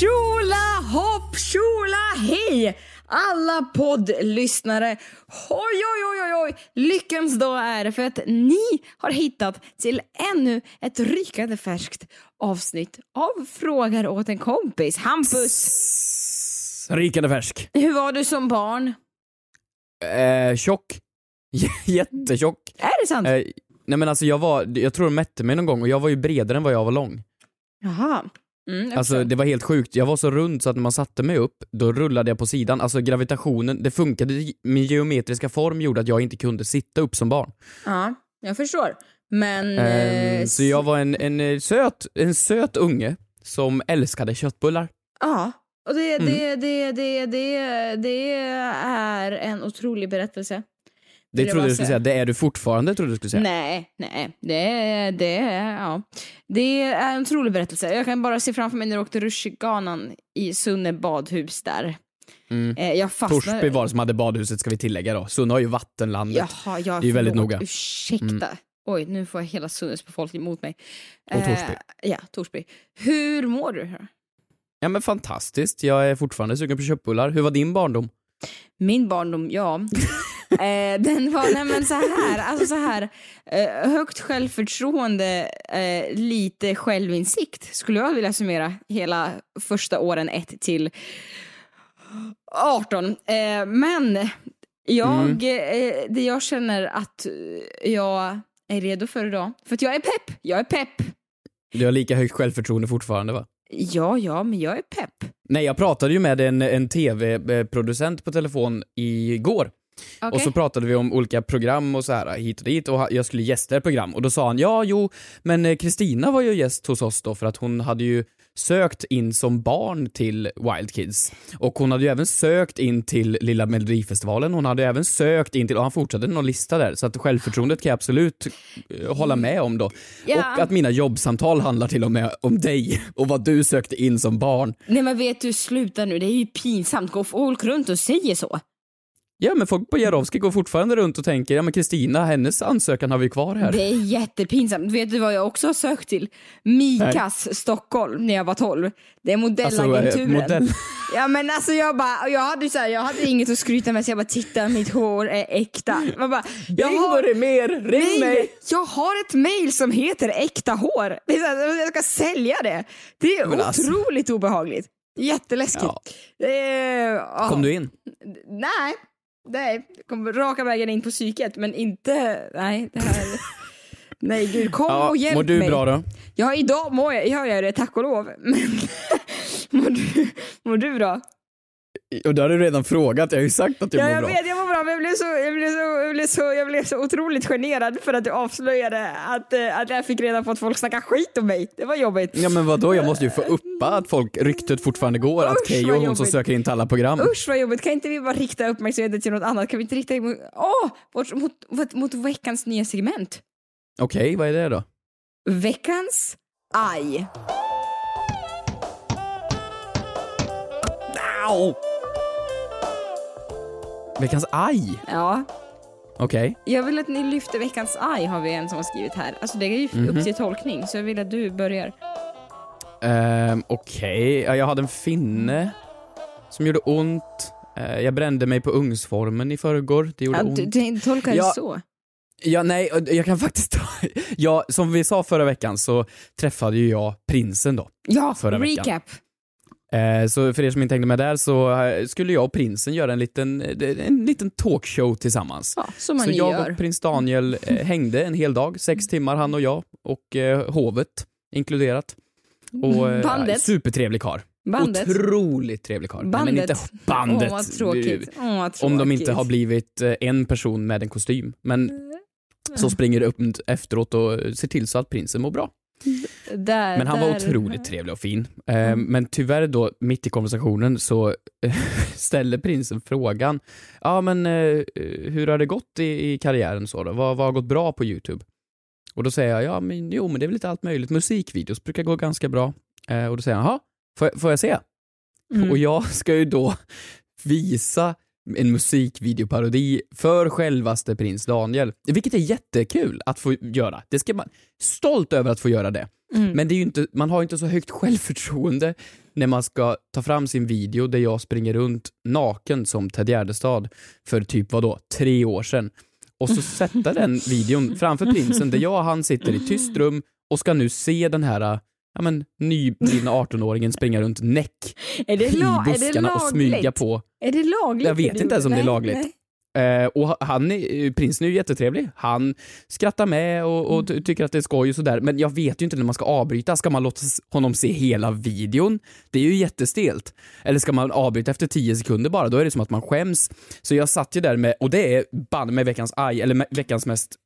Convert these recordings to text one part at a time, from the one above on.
Tjola hopp, tjola hej! Alla poddlyssnare. Oj, oj, oj, oj, oj. Lyckans dag är det för att ni har hittat till ännu ett rykande färskt avsnitt av Frågar åt en kompis. Hampus, Rikande färsk. hur var du som barn? Eh, tjock. Jättetjock. Är det sant? Eh, nej men alltså jag var, jag tror de mätte mig någon gång och jag var ju bredare än vad jag var lång. Jaha. Mm, Alltså det var helt sjukt. Jag var så rund så att när man satte mig upp, då rullade jag på sidan. Alltså gravitationen, det funkade, min geometriska form gjorde att jag inte kunde sitta upp som barn. Ja, jag förstår. Men... Ehm, eh, så jag var en, en, eh, söt, en söt unge som älskade köttbullar. Ja, och det, Mm. det, det, det, det, det är en otrolig berättelse. Det jag trodde bara du skulle säga. Det är du fortfarande trodde du skulle säga. Nej, nej, det är, det är, ja. Det är en otrolig berättelse. Jag kan bara se framför mig när du åkte rutschkanan i Sunne badhus där. Mm. Eh, Jag fastnade... Torsby var det som hade badhuset ska vi tillägga då. Sunne har ju vattenlandet. Jaha, jag Det är väldigt förlåt. noga. Ursäkta. Mm. Oj, nu får jag hela Sunnes befolkning emot mig. Och Torsby. Eh, ja, Torsby. Hur mår du? Ja men fantastiskt. Jag är fortfarande sugen på köttbullar. Hur var din barndom? Min barndom, ja. eh, den var, nej men så här, alltså så här, eh, högt självförtroende, eh, lite självinsikt skulle jag vilja summera hela första åren 1 till 18. Eh, men jag, eh, det jag känner att jag är redo för idag, för att jag är pepp, jag är pepp. Du har lika högt självförtroende fortfarande va? Ja, ja, men jag är pepp. Nej, jag pratade ju med en, en tv-producent på telefon igår. Okej? Och så pratade vi om olika program och så här hit och dit och jag skulle gästa ett program och då sa han ja, jo, men eh, Kristina var ju gäst hos oss då för att hon hade ju sökt in som barn till Wild Kids. Och hon hade ju även sökt in till Lilla Melodifestivalen, hon hade även sökt in till, och han fortsatte någon lista där, så att självförtroendet kan jag absolut eh, hålla med om då. Ja. Och att mina jobbsamtal handlar till och med om dig och vad du sökte in som barn. Nej men vet du, sluta nu, det är ju pinsamt, går folk runt och säger så? Ja, men folk på Jarowski går fortfarande runt och tänker, ja men Kristina, hennes ansökan har vi kvar här. Det är jättepinsamt. Vet du vad jag också har sökt till? Mikas Stockholm när jag var 12. Det är Alltså, eh, modellagenturen. modell. Ja men alltså jag bara, jag hade, så här, jag hade inget att skryta med så jag bara titta mitt hår är äkta. Man bara, jag har, mer, ring nej, jag har ett mail som heter äkta hår. Det är här, jag ska sälja det. Det är Men alltså. otroligt obehagligt. Jätteläskigt. Ja. Ja. Kom du in? Nej, nej. Kom raka vägen in på psyket men inte, nej det här. Nej gud, kom Ja, och hjälp mår du mig. bra då? Ja idag mår jag, jag gör det tack och lov. Men mår, du, mår du bra? Och det har du redan frågat, jag har ju sagt att jag Ja, mår jag bra. vet, jag mår bra men jag blev, så, jag, blev så, jag, blev så, jag blev så otroligt generad för att du avslöjade att, eh, att jag fick reda på att folk snackar skit om mig. Det var jobbigt. Ja men vadå, jag måste ju få uppa att folk, ryktet fortfarande går att Usch, Keyyo vad är hon som söker in till alla program. Usch vad jobbigt, kan inte vi bara rikta uppmärksamheten till något annat? Kan vi inte rikta mot, åh, mot, mot, mot, veckans nya segment? Okej, vad är det då? Veckans aj. Au! Veckans aj? Ja, Okej. jag vill att ni lyfter veckans aj har vi en som har skrivit här. Alltså det är ju Mhm. upp till tolkning så jag vill att du börjar. Ehm, Okej, ja, jag hade en finne som gjorde ont. Eh, jag brände mig på ugnsformen i förrgår, det gjorde Ja, ont. du, du tolkar det Ja. så. Ja, nej, jag kan faktiskt ta... Ja, som vi sa förra veckan så träffade ju jag prinsen då. Ja, Förra veckan. recap. Eh, så för er som inte hängde med där så eh, skulle jag och prinsen göra en liten, eh, en liten talkshow tillsammans. Ja, som man Så jag gör. och prins Daniel eh, hängde en hel dag, sex timmar han och jag och eh, hovet inkluderat. Och, eh, Bandet. Supertrevlig karl. Bandet. Otroligt trevlig karl. Nej, Men Bandet. inte bandet. Åh, vad tråkigt. Åh, vad Om de inte tråkigt. har blivit eh, en person med en kostym. Men Mm. som springer upp efteråt och ser till så att prinsen mår bra. Där, Men han var där- otroligt trevlig och fin. Eh, Mm. Men tyvärr då, mitt i konversationen så ställer prinsen frågan, ja men eh, hur har det gått i, i karriären så då? Vad, vad har gått bra på YouTube? Och då säger jag, ja men jo men det är väl lite allt möjligt, musikvideos brukar gå ganska bra. Eh, och då säger han, jaha, får, jag- får jag se? Mm. Och jag ska ju då visa en musikvideoparodi för självaste prins Daniel, vilket är jättekul att få göra. Det ska man, stolt över att få göra det. Mm. Men det är inte, man har ju inte så högt självförtroende när man ska ta fram sin video där jag springer runt naken som Ted Gärdestad för typ vadå, tre år sedan. Och så sätta den videon framför prinsen där jag och han sitter i tyst rum och ska nu se den här ja, men, nyblivna 18-åringen springa runt näck i buskarna och smyga på. Är det lagligt? Jag vet inte ens om det är lagligt. nej. Eh, och han är, prinsen är ju jättetrevlig. Han skrattar med och, och ty- tycker att det är skoj och sådär. Men jag vet ju inte när man ska avbryta. Ska man låta honom se hela videon? Det är ju jättestelt. Eller ska man avbryta efter 10 sekunder bara? Då är det som att man skäms. Så jag satt ju där med, och det är banne med veckans aj, eller veckans mest Mm,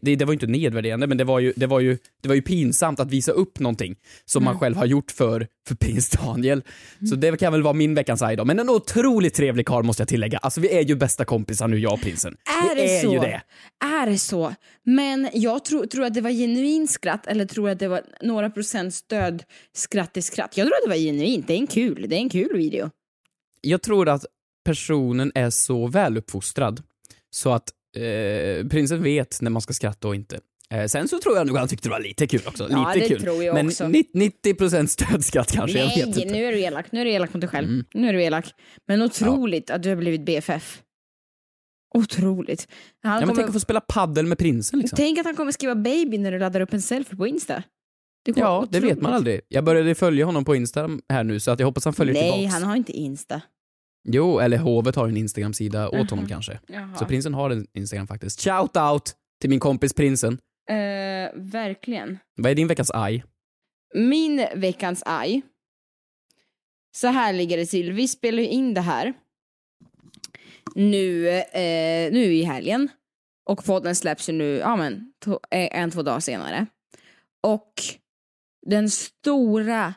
det, det var ju inte nedvärderande, men det var ju, det, var ju, det var ju pinsamt att visa upp någonting som man själv har gjort för, för prins Daniel. Så det kan väl vara min veckans då. Men en otroligt trevlig karl måste jag tillägga. Alltså vi är ju bästa kompisar nu, jag och prinsen. Är vi det är så? ju det. Är det så? Men jag tror, tror att det var genuint skratt eller tror att det var några procent stöd skratt i skratt. Jag tror att det var genuint. Det är en kul, det är en kul video. Jag tror att personen är så väluppfostrad så att eh, prinsen vet när man ska skratta och inte. Eh, sen så tror jag nog han tyckte det var lite kul också. Ja, lite det kul. tror jag Men också. 90% stödskratt kanske, jag vet Nej, inte. Mm. nu är du elak. Nu är du elak mot dig själv. Nu är du elak. Men otroligt att du har blivit BFF. Otroligt. Han Ja, men kommer, tänk att få spela paddel med prinsen liksom. tänk att han kommer skriva baby när du laddar upp en selfie på Insta. Det Ja, vara det vet man otroligt. aldrig. Jag började följa honom på Insta här nu så att jag hoppas han följer Nej, tillbaks. han har inte Insta. Jo, eller hovet har en Instagram-sida åt honom kanske. Jaha. Så prinsen har en Instagram faktiskt. Shout out till min kompis prinsen. Eh, verkligen. Vad är din veckans aj? Min veckans aj. Så här ligger det till. Vi spelar ju in det här nu, eh, nu i helgen. Och podden släpps ju nu, ja men, to, eh, en, två dagar senare. Och den stora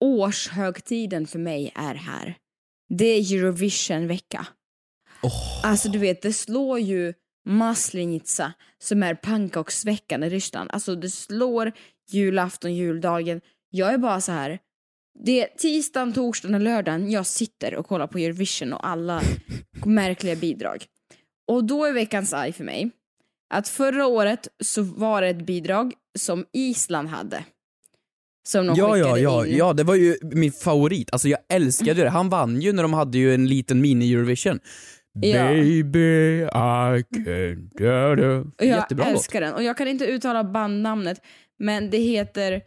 årshögtiden för mig är här. Det är Eurovision-vecka. Alltså du vet, det slår ju Maslenitsa som är pannkaksveckan i Ryssland. Alltså det slår julafton, juldagen. Jag är bara så här. Det är tisdagen, torsdagen och lördagen jag sitter och kollar på Eurovision och alla märkliga bidrag. Och då är veckans arg för mig att förra året så var det ett bidrag som Island hade. Som de Ja, ja, ja, in. ja, det var ju min favorit. Alltså jag älskade det. Han vann ju när de hade ju en liten mini-Eurovision. Ja. Baby, I can do. Och jag Jättebra låt. älskar den. Och jag kan inte uttala bandnamnet, men det heter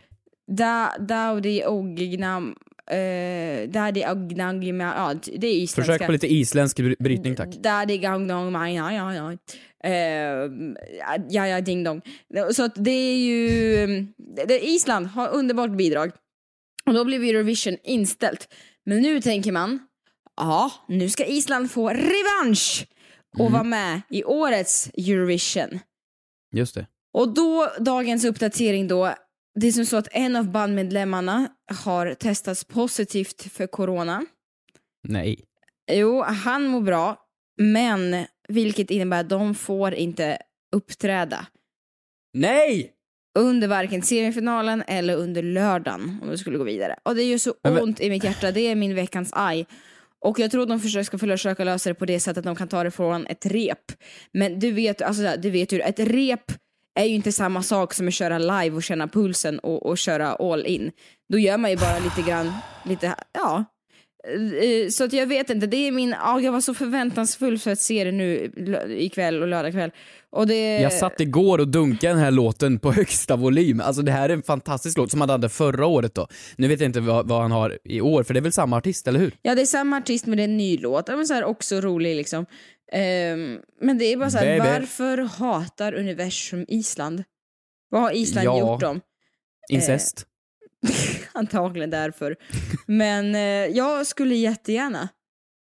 da, Daudi Ogignam... Uh, Dadi Ognagim... Ja, det är isländska. Försök på lite isländsk bry- brytning tack. Daddy gong dong, ja, ja, ja. Eh, ja, ja, ding dong. Så att det är ju... Det, Island har underbart bidrag. Och då blev Eurovision inställt. Men nu tänker man, ja, nu ska Island få revansch och Mm. vara med i årets Eurovision. Just det. Och då, dagens uppdatering då, det är som så att en av bandmedlemmarna har testats positivt för corona. Nej. Jo, han mår bra, men vilket innebär att de får inte uppträda Nej! under varken semifinalen eller under lördagen om de skulle gå vidare. Och det gör så Men ont i mitt hjärta, det är min veckans aj. Och jag tror de försöker, ska försöka lösa det på det sättet att de kan ta det från ett rep. Men du vet, alltså, du vet ju, ett rep är ju inte samma sak som att köra live och känna pulsen och, och köra all in. Då gör man ju bara lite grann, lite, ja. Eh, Så att jag vet inte, det är min, ja, jag var så förväntansfull för att se det nu ikväll och lördag kväll. Och det... Jag satt igår och dunkade den här låten på högsta volym. Alltså det här är en fantastisk låt som han hade förra året då. Nu vet jag inte vad, vad han har i år, för det är väl samma artist, eller hur? Ja, det är samma artist men det är en ny låt. Ja, Men så här också rolig liksom. Ehm, men det är bara så här, varför hatar universum Island? Vad har Island Ja. gjort dem? Incest. Antagligen därför. Men eh, jag skulle jättegärna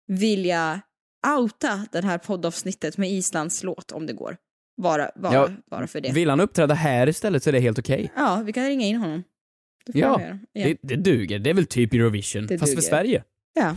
vilja outa det här poddavsnittet med Islands låt om det går. Bara, bara, Ja, bara för det. Vill han uppträda här istället så är det helt okej. Ja, vi kan ringa in honom. Det Ja. Det, det duger. Det är väl typ Eurovision, Det fast för duger. Sverige. ja.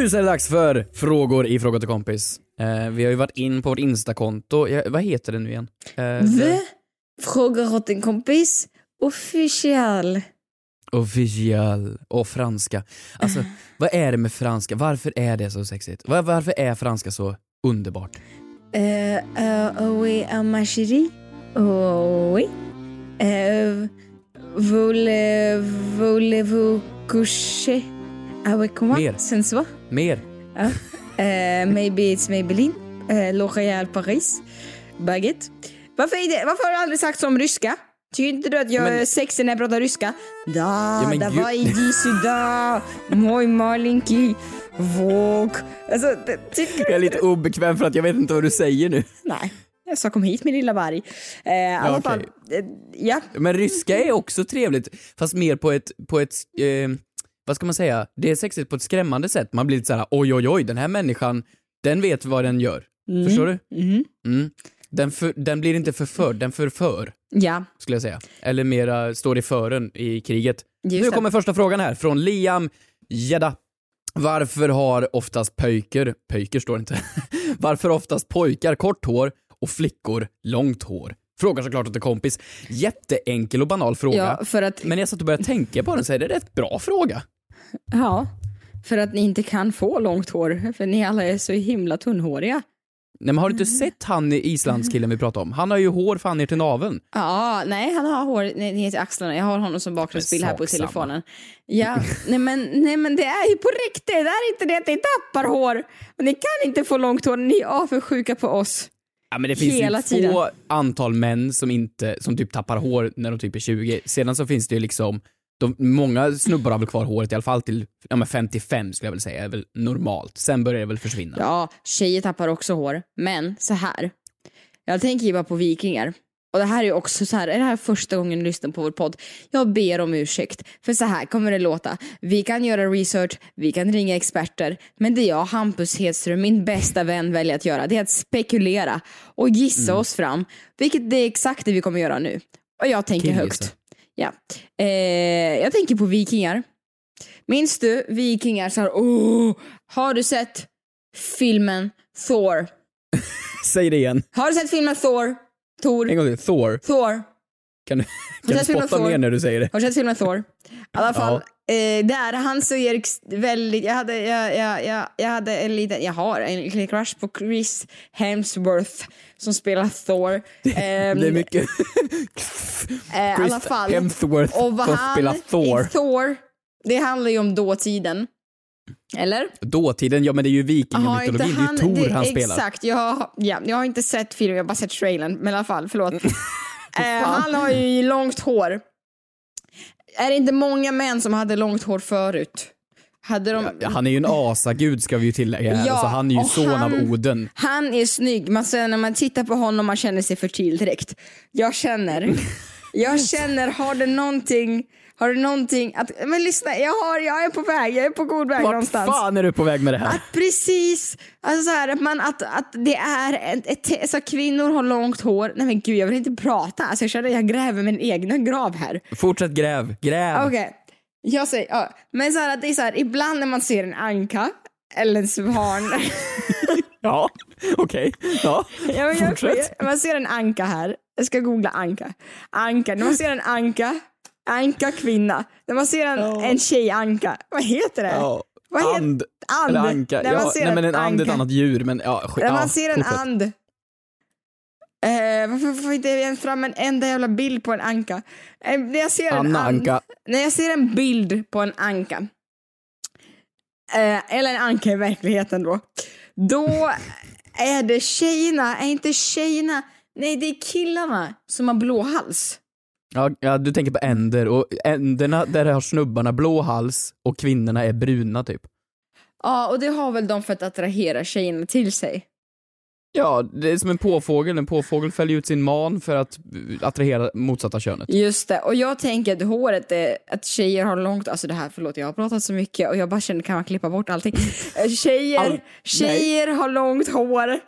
Nu så är det dags för frågor i Fråga till kompis. Eh, vi har ju varit in på vårt Instakonto. Ja, vad heter det nu igen? Eh, V? Frågar åt en kompis. Official. Official och franska. Alltså, vad är det med franska? Varför är det så sexigt? Var, varför är franska så underbart? Euh, euh, oui, à ma chérie. Oh, oui. Euh, voulez, voulez-vous coucher avec moi Mer. soir? Mer? Euh, maybe it's Maybelline. Euh, L'Oréal Paris. Baguette. Varför, är det, varför har du aldrig sagt som ryska? Tycker inte du att jag Men- är sexig när jag pratar ryska? Da, gud- var i sida, moj malinki, våg. Alltså, Jag är lite obekväm för att jag vet inte vad du säger nu. Nej, jag sa kom hit min lilla varg. Eh, alla okej. fall, eh, ja. Men ryska är också trevligt, fast mer på ett, på ett eh, vad ska man säga, det är sexigt på ett skrämmande sätt. Man blir lite såhär, oj oj oj, den här människan, den vet vad den gör. Förstår du? Mhm. Mm. Den, för, den blir inte förförd, den förför, Ja, skulle jag säga. Eller mera står i fören i kriget. just nu det. kommer första frågan här, från Liam Gedda. Varför har oftast pöjker, pöjker står inte, varför oftast pojkar kort hår och flickor långt hår? Frågar såklart åt en kompis. Jätteenkel och banal fråga. Ja, för att, Men jag satt och började tänka på den så är det en rätt bra fråga. ja, för att ni inte kan få långt hår, för ni alla är så himla tunnhåriga. Nej men har du Mm. inte sett han islandskillen vi pratade om? Han har ju hår fan ner till naveln. Ja, nej, han har hår ner till axlarna. Jag har honom som bakgrundsbild här på telefonen. Ja, nej men, nej men det är ju på riktigt. Det är inte det att ni tappar hår. Men ni kan inte få långt hår. Ni är avundsjuka på oss. Ja men det finns Hela ju tiden. få antal män som inte, som typ tappar hår när de typ är 20. Sedan så finns det ju liksom, de, många snubbar har väl kvar håret i alla fall till ja, men 55 skulle jag väl säga, är väl normalt. Sen börjar det väl försvinna. Ja, tjejer tappar också hår. Men så här. Jag tänker ju bara på vikingar. Och det här är också så här, är det här första gången du lyssnar på vår podd? Jag ber om ursäkt. För så här kommer det låta. Vi kan göra research, vi kan ringa experter. Men det jag, Hampus Hedström, min bästa vän, väljer att göra, det är att spekulera och gissa oss fram. Vilket det är exakt det vi kommer göra nu. Och jag tänker Killgissa. högt. Ja. Eh, jag tänker på vikingar. Minns du vikingar så här, oh, har du sett filmen Thor? Säg det igen. Har du sett filmen Thor? Thor? En gång till. Thor. Thor? Kan du, kan du spotta mer när du säger det? Har du sett filmen Thor? I alla fall, eh, där han så ex- väldigt, jag hade, jag, jag, jag, jag hade en liten, jag har en liten crush på Chris Hemsworth som spelar Thor. Det är mycket Eh, alla fall. Hemsworth som spelar Thor. Thor, det handlar ju om dåtiden. Eller? Dåtiden, ja men det är ju vikingamytologin, det är ju Tor det- han spelar. Exakt, jag, ja, jag har inte sett filmen, jag har bara sett trailern. Men i alla fall, förlåt. eh, han har ju långt hår. Är det inte många män som hade långt hår förut? Hade de... Ja, Han är ju en asagud ska vi ju tillägga här, Ja, så han är ju son han- av Oden. Han är snygg, man säger när man tittar på honom man känner sig fertil direkt. Jag känner, jag känner, har det någonting, har det någonting att, men lyssna, jag, har, jag är på väg, jag är på god väg Vart någonstans. fan är du på väg med det här? Att precis, alltså så här, att, man, att, att det är ett, ett, alltså kvinnor har långt hår. Nej men gud jag vill inte prata, alltså jag känner jag gräver min egna grav här. Fortsätt gräv, gräv. Okej, jag säger, ja. men så här, att det är så här, ibland när man ser en anka eller en svan Ja, okej. Ja, Ja, men jag, fortsätt. man ser en anka här. Jag ska googla anka. Anka. När man ser en anka, anka kvinna. När man ser en, en tjej-anka, vad heter det? Ja. Vad heter- And. and. Eller anka. När man Ja, ser nej, men en and är ett annat djur, men ja, skit. När ja, man ser en fortsätt. and. Eh, varför får inte jag fram en enda jävla bild på en anka? Eh, när jag ser en Anna and, Anka. När jag ser en bild på en anka, eh, eller en anka i verkligheten då, då är det tjejerna, är inte tjejerna, nej det är killarna som har blå hals. Ja, ja, du tänker på änder och änderna, där har snubbarna blå hals och kvinnorna är bruna typ. Ja, och det har väl de för att attrahera tjejerna till sig. Ja, det är som en påfågel. En påfågel fäller ut sin man för att attrahera motsatta könet. Just det, och jag tänker att håret är, att tjejer har långt, alltså det här, förlåt jag har pratat så mycket och jag bara känner, kan man klippa bort allting? Tjejer, All- tjejer har långt hår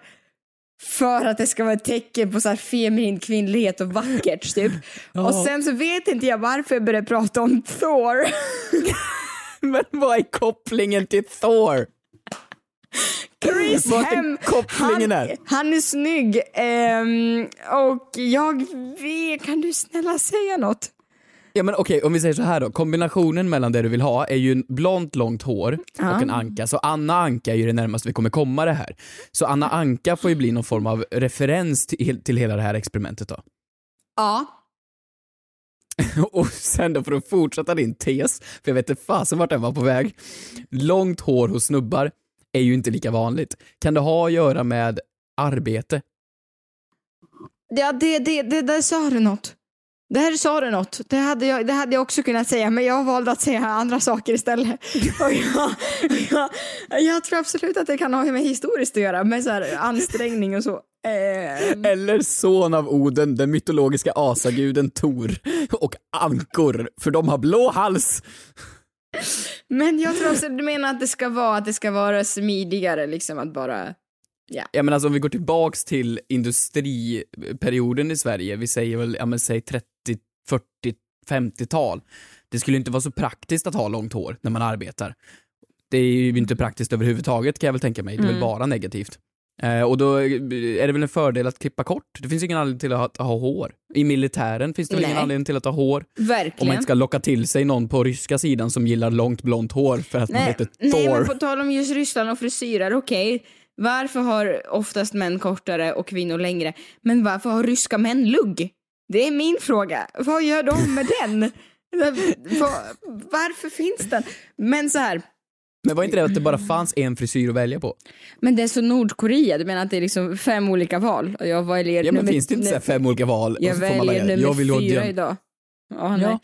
för att det ska vara ett tecken på så här feminin kvinnlighet och vackert typ. Och sen så vet inte jag varför jag började prata om Thor. Men vad är kopplingen till Thor? Chris är Hem, kopplingen han, här? han är snygg ehm, och jag vet, kan du snälla säga något? Ja men okej, om vi säger så här då. Kombinationen mellan det du vill ha är ju en blont långt hår Ja. och en anka. Så Anna Anka är ju det närmaste vi kommer komma det här. Så Anna Anka får ju bli någon form av referens till, till hela det här experimentet då. Ja. Och sen då för att fortsätta din tes, för jag vet inte fasen vart den var på väg. Långt hår hos snubbar är ju inte lika vanligt. Kan det ha att göra med arbete? Ja, det, det, det där sa du något. Där sa du något. Det hade, jag, det hade jag också kunnat säga, men jag valde att säga andra saker istället. Och jag, jag, jag tror absolut att det kan ha med historiskt att göra, med så här ansträngning och så. Eh, Eller son av Oden, den mytologiska asaguden Tor och ankor, för de har blå hals. men jag tror också, du menar att det ska vara, att det ska vara smidigare, liksom att bara, ja. Ja men alltså om vi går tillbaks till industriperioden i Sverige, vi säger väl, ja men säg 30, 40, 50-tal. Det skulle inte vara så praktiskt att ha långt hår när man arbetar. Det är ju inte praktiskt överhuvudtaget kan jag väl tänka mig, det är väl Mm. bara negativt. Eh, och då är det väl en fördel att klippa kort. Det finns ingen anledning till att ha hår. I militären finns det väl ingen Nej. anledning till att ha hår. Om man Verkligen. inte ska locka till sig någon på ryska sidan som gillar långt blont hår för att man Nej, heter nej Thor. men på tal om just Ryssland och frisyrer, okej. Varför har oftast män kortare och kvinnor längre? Men varför har ryska män lugg? Det är min fråga. Vad gör de med den? Var- Varför finns den? Men så här, Men var inte det att det bara fanns en frisyr att välja på? men det är så Nordkorea, du menar att det är liksom fem olika val? Och jag väljer Ja men nummer- finns det inte så fem olika val? Jag väljer nummer jag vill fyra idag. Ja, nej. Ja.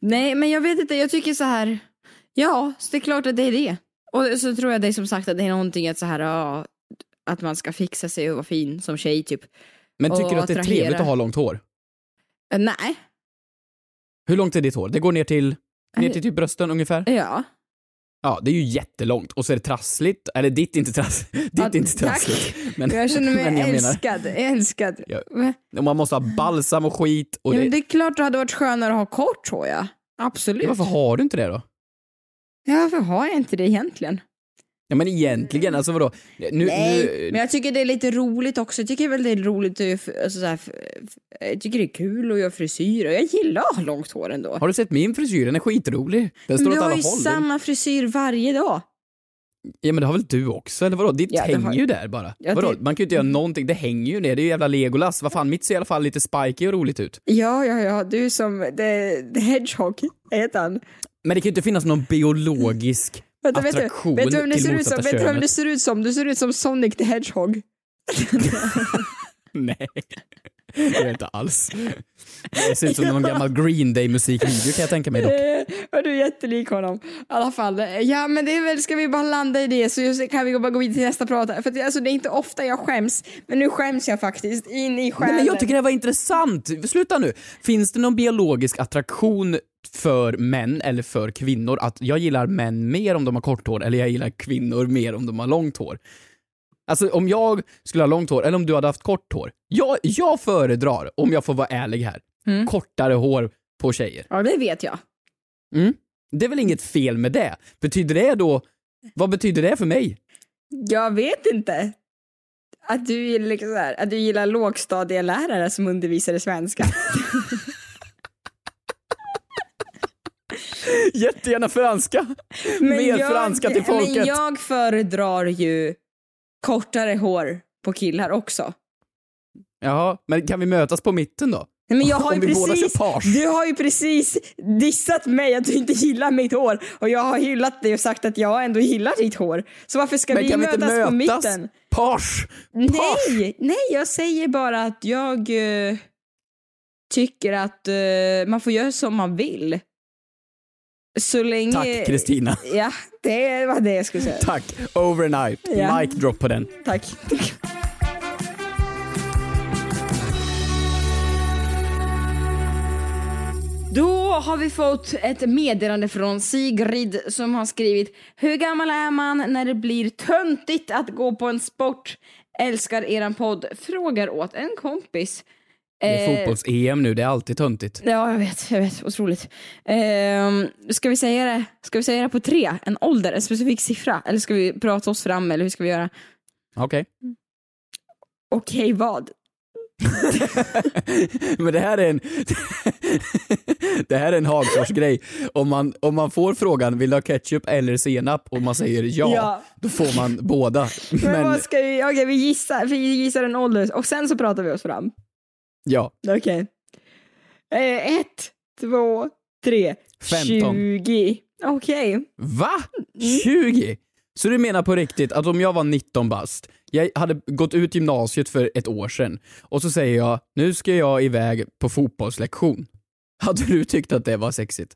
nej, men jag vet inte, jag tycker så här. Ja, så det är klart att det är det. Och så tror jag det är som sagt att det är någonting att så här, ja, att man ska fixa sig och vara fin som tjej typ. Men tycker du att det är trevligt att ha långt hår? Eh, Nej, Hur långt är ditt hår? Det går ner till, ner till typ brösten ungefär? ja. Ja, det är ju jättelångt. Och så är det trassligt. Eller ditt inte trassligt. Ditt Ja, inte tack. trassligt. Men, Jag känner mig men jag menar, älskad, älskad. Ja. Ja. man måste ha balsam och skit. Och men det, det är klart det hade varit skönare att ha kort hår ja. Absolut. ja, varför har du inte det då? Ja, varför har jag inte det egentligen? Ja men egentligen, alltså vadå? Nu, Nej, nu, men jag tycker det är lite roligt också. Jag tycker väl det är roligt att alltså så här, jag tycker det är kul att göra frisyr och jag gillar att ha långt hår ändå. Har du sett min frisyr? Den är skitrolig. Den Men står du åt har alla ju håll. samma frisyr varje dag. Ja men det har väl du också, eller vadå? Ditt Ja, det hänger har- ju där bara. Ja, vadå? Man kan ju inte göra någonting, det hänger ju ner. Det är ju jävla Legolas. Vad fan, mitt ser i alla fall lite spiky och roligt ut. Ja, ja, ja, du är som the, the Hedgehog, heter han. Men det kan ju inte finnas någon biologisk Vänta, vet du, attraktion vet du vem det ser ut som? motsatta Vet du vem det ser ut som? Du ser ut som Sonic the Hedgehog. Nej, det är inte alls. Det ser ut som någon gammal Green Day musikvideo kan jag tänka mig dock. Eh, och du är jättelik honom. I alla fall. Ja, men det är väl, ska vi bara landa i det så kan vi bara gå vidare till nästa prata. För att, alltså, det är inte ofta jag skäms, men nu skäms jag faktiskt. In i själen. Nej, men jag tycker det var intressant. Sluta nu. Finns det någon biologisk attraktion för män eller för kvinnor? Att jag gillar män mer om de har kort hår eller jag gillar kvinnor mer om de har långt hår? Alltså om jag skulle ha långt hår eller om du hade haft kort hår. Jag, jag föredrar, om jag får vara ärlig här, Mm. kortare hår på tjejer. Ja, det vet jag. Mm. Det är väl inget fel med det? Betyder det då, vad betyder det för mig? Jag vet inte. att du gillar, liksom så här, att du gillar lågstadielärare som undervisar i svenska. Jättegärna franska. Mer franska till folket. Men jag föredrar ju kortare hår på killar också. Jaha, men kan vi mötas på mitten då? Nej, Men jag har ju precis, du har ju precis dissat mig att du inte gillar mitt hår och jag har hyllat dig och sagt att jag ändå gillar ditt hår. Så varför ska Men vi kan vi mötas, på mötas? mitten? Page! Nej, nej, jag säger bara att jag eh, tycker att eh, man får göra som man vill. Så länge... Tack Kristina. Ja, det var det jag skulle säga. Tack. Overnight. Ja. Mic drop på den. Tack. Då har vi fått ett meddelande från Sigrid som har skrivit Hur gammal är man när det blir töntigt att gå på en sport? Älskar eran podd. Frågar åt en kompis. Det är Eh, fotbolls-EM nu, det är alltid töntigt. Ja, jag vet, jag vet. Otroligt. Ehm, ska, vi säga det? ska vi säga det på tre? En ålder, en specifik siffra? Eller ska vi prata oss fram, eller hur ska vi göra? Okej. Okej, vad? Men det här är en Det här är en Hagfors-grej. Om man, om man får frågan, vill du ha ketchup eller senap? Och man säger ja, Ja. då får man båda. Men, Men vad ska vi, okej vi gissar, vi gissar en ålder och sen så pratar vi oss fram. Ja, Okej. Eh, ett, två, tre, 15. tjugo. Okej. Va? Mm. 20? Så du menar på riktigt att om jag var 19 bast, jag hade gått ut gymnasiet för ett år sedan och så säger jag, nu ska jag iväg på fotbollslektion. Hade du tyckt att det var sexigt?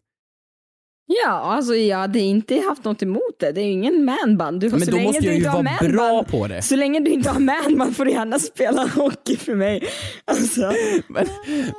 Ja, alltså jag hade inte haft något emot det. Det är ju ingen manband. Du, Men då måste jag ju vara manband- bra på det. Så länge du inte har manband får du gärna spela hockey för mig. Alltså, Men,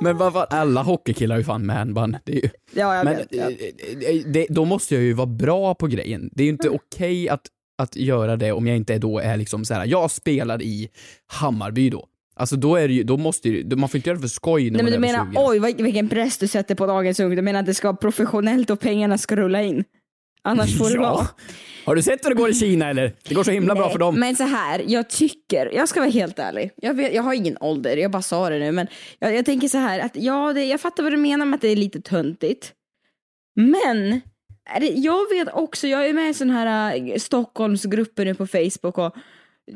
men vad fan, alla hockeykillar har ju fan manband. Det är ju, ja jag men vet. Ja. eh, eh, det, då måste jag ju vara bra på grejen. Det är ju inte Mm. okej att, att göra det om jag inte då är liksom så här. jag spelar i Hammarby då. Alltså då är det ju, då måste ju, man får inte göra det för skoj när Nej men man du är menar, över 20. oj vilken press du sätter på dagens ung. Du menar att det ska vara professionellt och pengarna ska rulla in? Annars får det vara. Har du sett hur det går i Kina eller? Det går så himla bra Nej, för dem. Men så här, jag tycker, jag ska vara helt ärlig. Jag, vet, jag har ingen ålder, jag bara sa det nu. Men jag, jag tänker så här, att ja, det, jag fattar vad du menar med att det är lite töntigt. Men det, jag vet också, jag är med i sån här äh, Stockholmsgrupper nu på Facebook och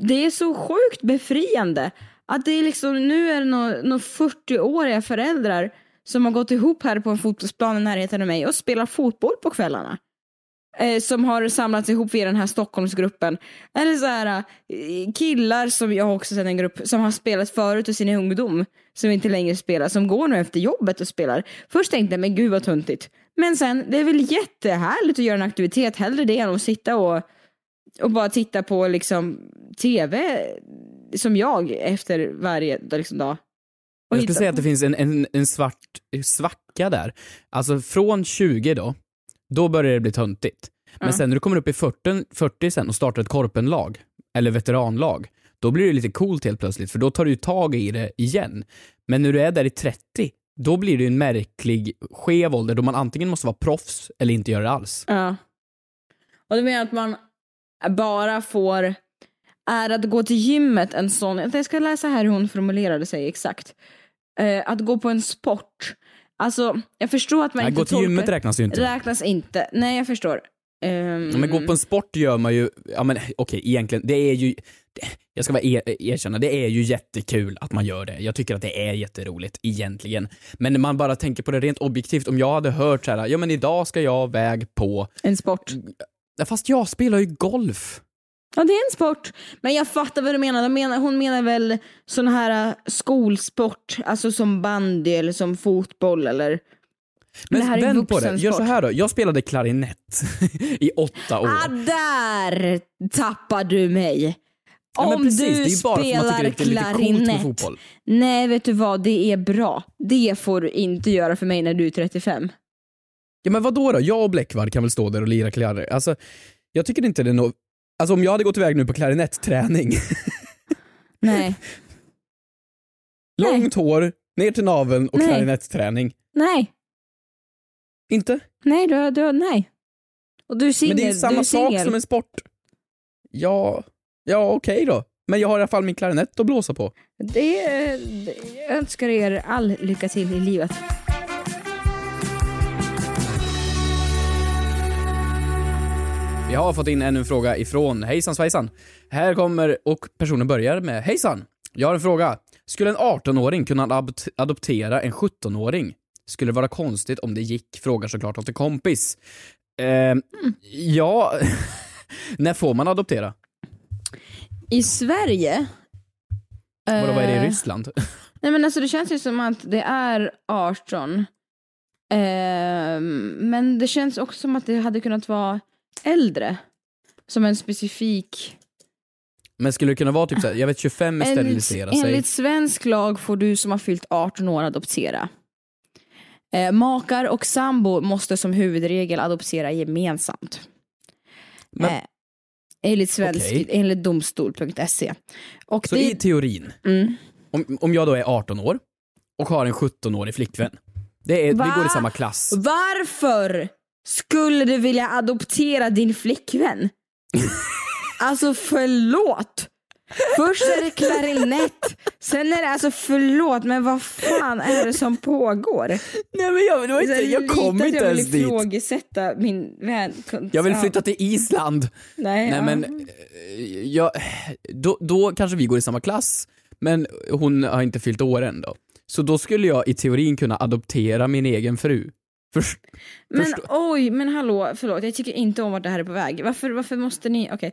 det är så sjukt befriande att det är liksom, nu är det några nå 40-åriga föräldrar som har gått ihop här på en fotbollsplan i närheten av mig och spelar fotboll på kvällarna eh, som har samlats ihop via den här Stockholmsgruppen. Eller så här eh, killar som jag har också sett en grupp som har spelat förut i sin ungdom som inte längre spelar, som går nu efter jobbet och spelar. Först tänkte jag, men gud vad töntigt. Men sen, det är väl jättehärligt att göra en aktivitet, hellre det än att sitta och, och bara titta på liksom tv som jag efter varje liksom, dag. Och Jag skulle säga att det finns en, en, en svart svacka där. Alltså från 20 då, då börjar det bli töntigt. Men Ja. sen när du kommer upp i 40, 40 sen och startar ett korpenlag, eller veteranlag, då blir det lite coolt helt plötsligt, för då tar du tag i det igen. Men när du är där i 30, då blir det en märklig skev ålder då man antingen måste vara proffs eller inte göra det alls. Ja. Och du menar att man bara får, är att gå till gymmet en sån, jag ska läsa här hur hon formulerade sig exakt. Eh, att gå på en sport, alltså jag förstår att man Nej, inte gå till gymmet räknas ju inte. Räknas inte, nej jag förstår. Ja, men gå på en sport gör man ju, ja men okej egentligen, det är ju, det, jag ska bara er, erkänna, det är ju jättekul att man gör det. Jag tycker att det är jätteroligt egentligen. Men när man bara tänker på det rent objektivt, om jag hade hört så här, ja men idag ska jag väg på, En sport. Fast jag spelar ju golf. Ja det är en sport. Men jag fattar vad du menar. De menar hon menar väl sån här äh, skolsport, alltså som bandy eller som fotboll eller Men det här är vänd på det, gör så här då, jag spelade klarinett i åtta år. Ah, där tappar du mig. Ja, men Om precis, du det spelar det klarinett. Nej, vet du vad? Det är bra. Det får du inte göra för mig när du är 35. Ja men vad då? Jag och Bläckvard kan väl stå där och lira klarinett. Alltså, jag tycker inte det är något, alltså om jag hade gått iväg nu på klarinettträning Nej. Långt hår, ner till naveln och Nej. klarinettträning. Nej. Inte? Nej, du, du, nej. Och du är singel. Men det är samma är sak som en sport. Ja, ja okej då. Men jag har i alla fall min klarinett att blåsa på. Det, det, jag önskar er all lycka till i livet. Vi har fått in ännu en fråga ifrån Hejsan svejsan. Här kommer, och personen börjar med Hejsan! Jag har en fråga. Skulle en 18-åring kunna adopt- adoptera en 17-åring? Skulle det vara konstigt om det gick? Frågar såklart åt en kompis. Eh, Ja, när får man adoptera? I Sverige... Vadå, vad är det i eh, Ryssland? Nej men alltså det känns ju som att det är 18. Ehm, men det känns också som att det hade kunnat vara äldre. Som en specifik... Men skulle det kunna vara typ såhär, jag vet 25 är sterilisera sig. enligt svensk lag får du som har fyllt 18 år adoptera. Eh, makar och sambo måste som huvudregel adoptera gemensamt. Men- eh, enligt, svensk, Okej. enligt domstol.se. Och Så det, i teorin, mm. om, om jag då är 18 år och har en 17-årig flickvän. Det är, vi Va? går i samma klass. Varför skulle du vilja adoptera din flickvän? alltså förlåt. Först är det klarinett, sen är det alltså förlåt men vad fan är det som pågår? Nej men jag, det var inte, jag kom Lite att inte jag vill ens dit. ifrågasätta min vän. Jag vill flytta till Island. Nej, Nej ja. men, eh, jag, då, då kanske vi går i samma klass, men hon har inte fyllt år än då. Så då skulle jag i teorin kunna adoptera min egen fru. Först, Men förstå- oj, men hallå, förlåt jag tycker inte om vart det här är på väg. Varför, varför måste ni, okej.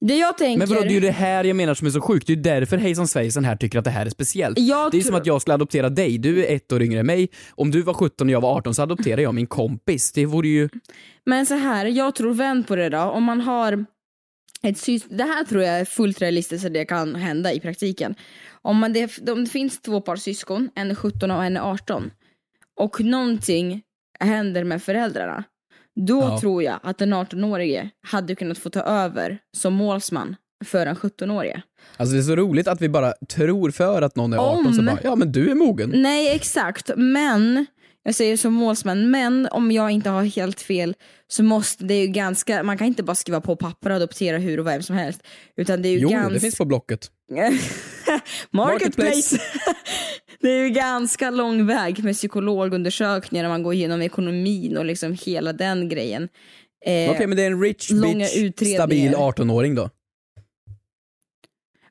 Det jag tänker... Men vadå, det är ju det här jag menar som är så sjukt. Det är ju därför Hejsan Svejsan här tycker att det här är speciellt. Jag det är som tror- att jag skulle adoptera dig, du är ett år yngre än mig. Om du var 17 och jag var 18 så adopterar jag min kompis. Det vore ju... Men så här, jag tror vänd på det då. Om man har ett sys- Det här tror jag är fullt realistiskt att det kan hända i praktiken. Om, man det, om det finns två par syskon, en är 17 och en är 18 och någonting händer med föräldrarna. Då Ja. tror jag att den 18-årige hade kunnat få ta över som målsman för den 17-årige. Alltså det är så roligt att vi bara tror för att någon är 18 så Om- bara, ja men du är mogen. Nej exakt, men jag säger som målsman, men om jag inte har helt fel så måste det ju ganska, man kan inte bara skriva på papper och adoptera hur och vem som helst. Utan det är ju Jo, ganska... det finns på Blocket. Marketplace! det är ju ganska lång väg med psykologundersökningar när man går igenom ekonomin och liksom hela den grejen. Eh, Okej men det är en rich bitch, stabil 18-åring då.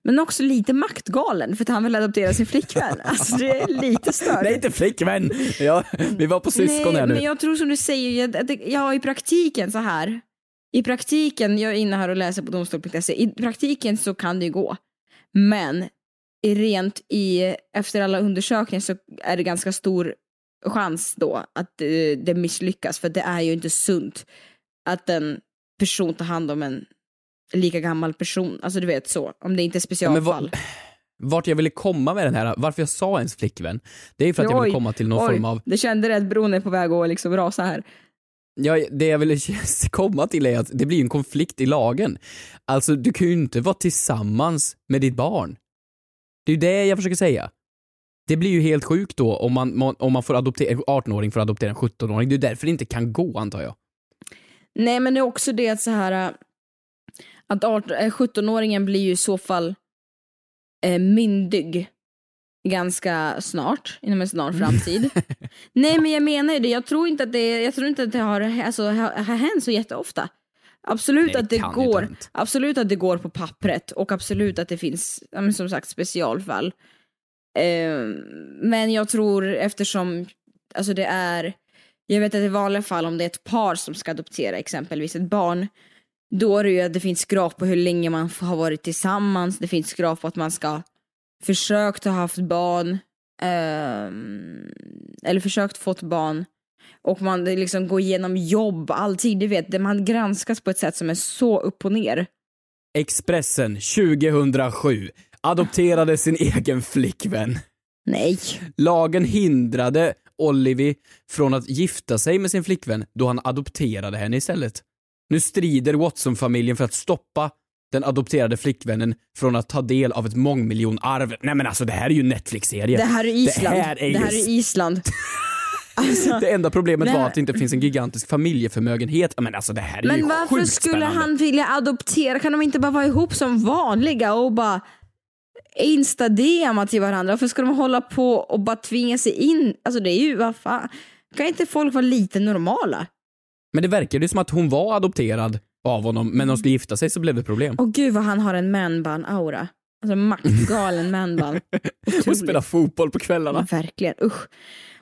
Men också lite maktgalen för att han vill adoptera sin flickvän. Alltså det är lite störigt. Nej inte flickvän! Ja, vi var på syskon Nej, här nu. men jag tror som du säger, jag, att det- ja i praktiken så här. I praktiken, jag är inne här och läser på domstol.se, i praktiken så kan det ju gå. Men rent i, efter alla undersökningar så är det ganska stor chans då att eh, det misslyckas för det är ju inte sunt att en person tar hand om en lika gammal person. Alltså du vet så, om det inte är Ja, specialfall. vad- vart jag ville komma med den här, varför jag sa ens flickvän, det är för att jag ville Oj, komma till någon oj, form av Det kände att bron är på väg att liksom rasa här. Ja, det jag ville komma till är att det blir en konflikt i lagen. Alltså, du kan ju inte vara tillsammans med ditt barn. Det är ju det jag försöker säga. Det blir ju helt sjukt då om man, om man får adoptera, 18-åring får adoptera en 17-åring. Det är därför det inte kan gå antar jag. Nej men det är också det att så här att 17-åringen eh, blir ju i så fall eh, myndig ganska snart, inom en snar framtid. Nej men jag menar ju det, jag tror inte att det, jag tror inte att det har, alltså, har, har hänt så jätteofta. Absolut Nej, det att det går, absolut att det går på pappret och absolut att det finns, som sagt specialfall. Eh, men jag tror eftersom, alltså det är, jag vet att i vanliga fall om det är ett par som ska adoptera exempelvis ett barn, då är det ju att det finns krav på hur länge man har varit tillsammans, det finns krav på att man ska försökt ha haft barn, ehm, eller försökt fått barn. Och man liksom går igenom jobb, alltid, du vet, man granskas på ett sätt som är så upp och ner. Expressen 2007 adopterade sin egen flickvän. Nej. Lagen hindrade Olivi från att gifta sig med sin flickvän då han adopterade henne istället. Nu strider Watson-familjen för att stoppa den adopterade flickvännen från att ta del av ett mångmiljonarv. Nej men alltså det här är ju Netflix-serie. Det här är Island. Det här är, det här just... är Island. Alltså, Det enda problemet det här- var att det inte finns en gigantisk familjeförmögenhet. Men alltså det här är ju Men varför sjukt skulle spännande. han vilja adoptera? Kan de inte bara vara ihop som vanliga och bara insta-DMa till varandra? Varför ska de hålla på och bara tvinga sig in? Alltså det är ju, vad fan. Kan inte folk vara lite normala? Men det verkade ju som att hon var adopterad av honom, men när de skulle gifta sig så blev det problem. Och gud vad han har en manbun-aura. Alltså maktgalen manbun. Och spela fotboll på kvällarna. Verkligen, usch.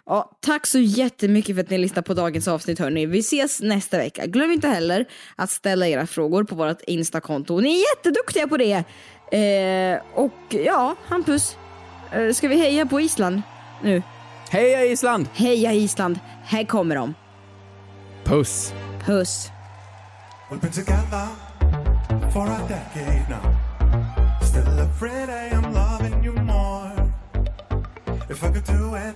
Ja, tack så jättemycket för att ni lyssnade på dagens avsnitt hörni. Vi ses nästa vecka. Glöm inte heller att ställa era frågor på vårt Insta-konto. Ni är jätteduktiga på det. Eh, och ja, Hampus, eh, ska vi heja på Island nu? Heja Island! Heja Island, här kommer de. Puss! Puss. We've been together for a decade now. Still afraid I am loving you more. If I could do it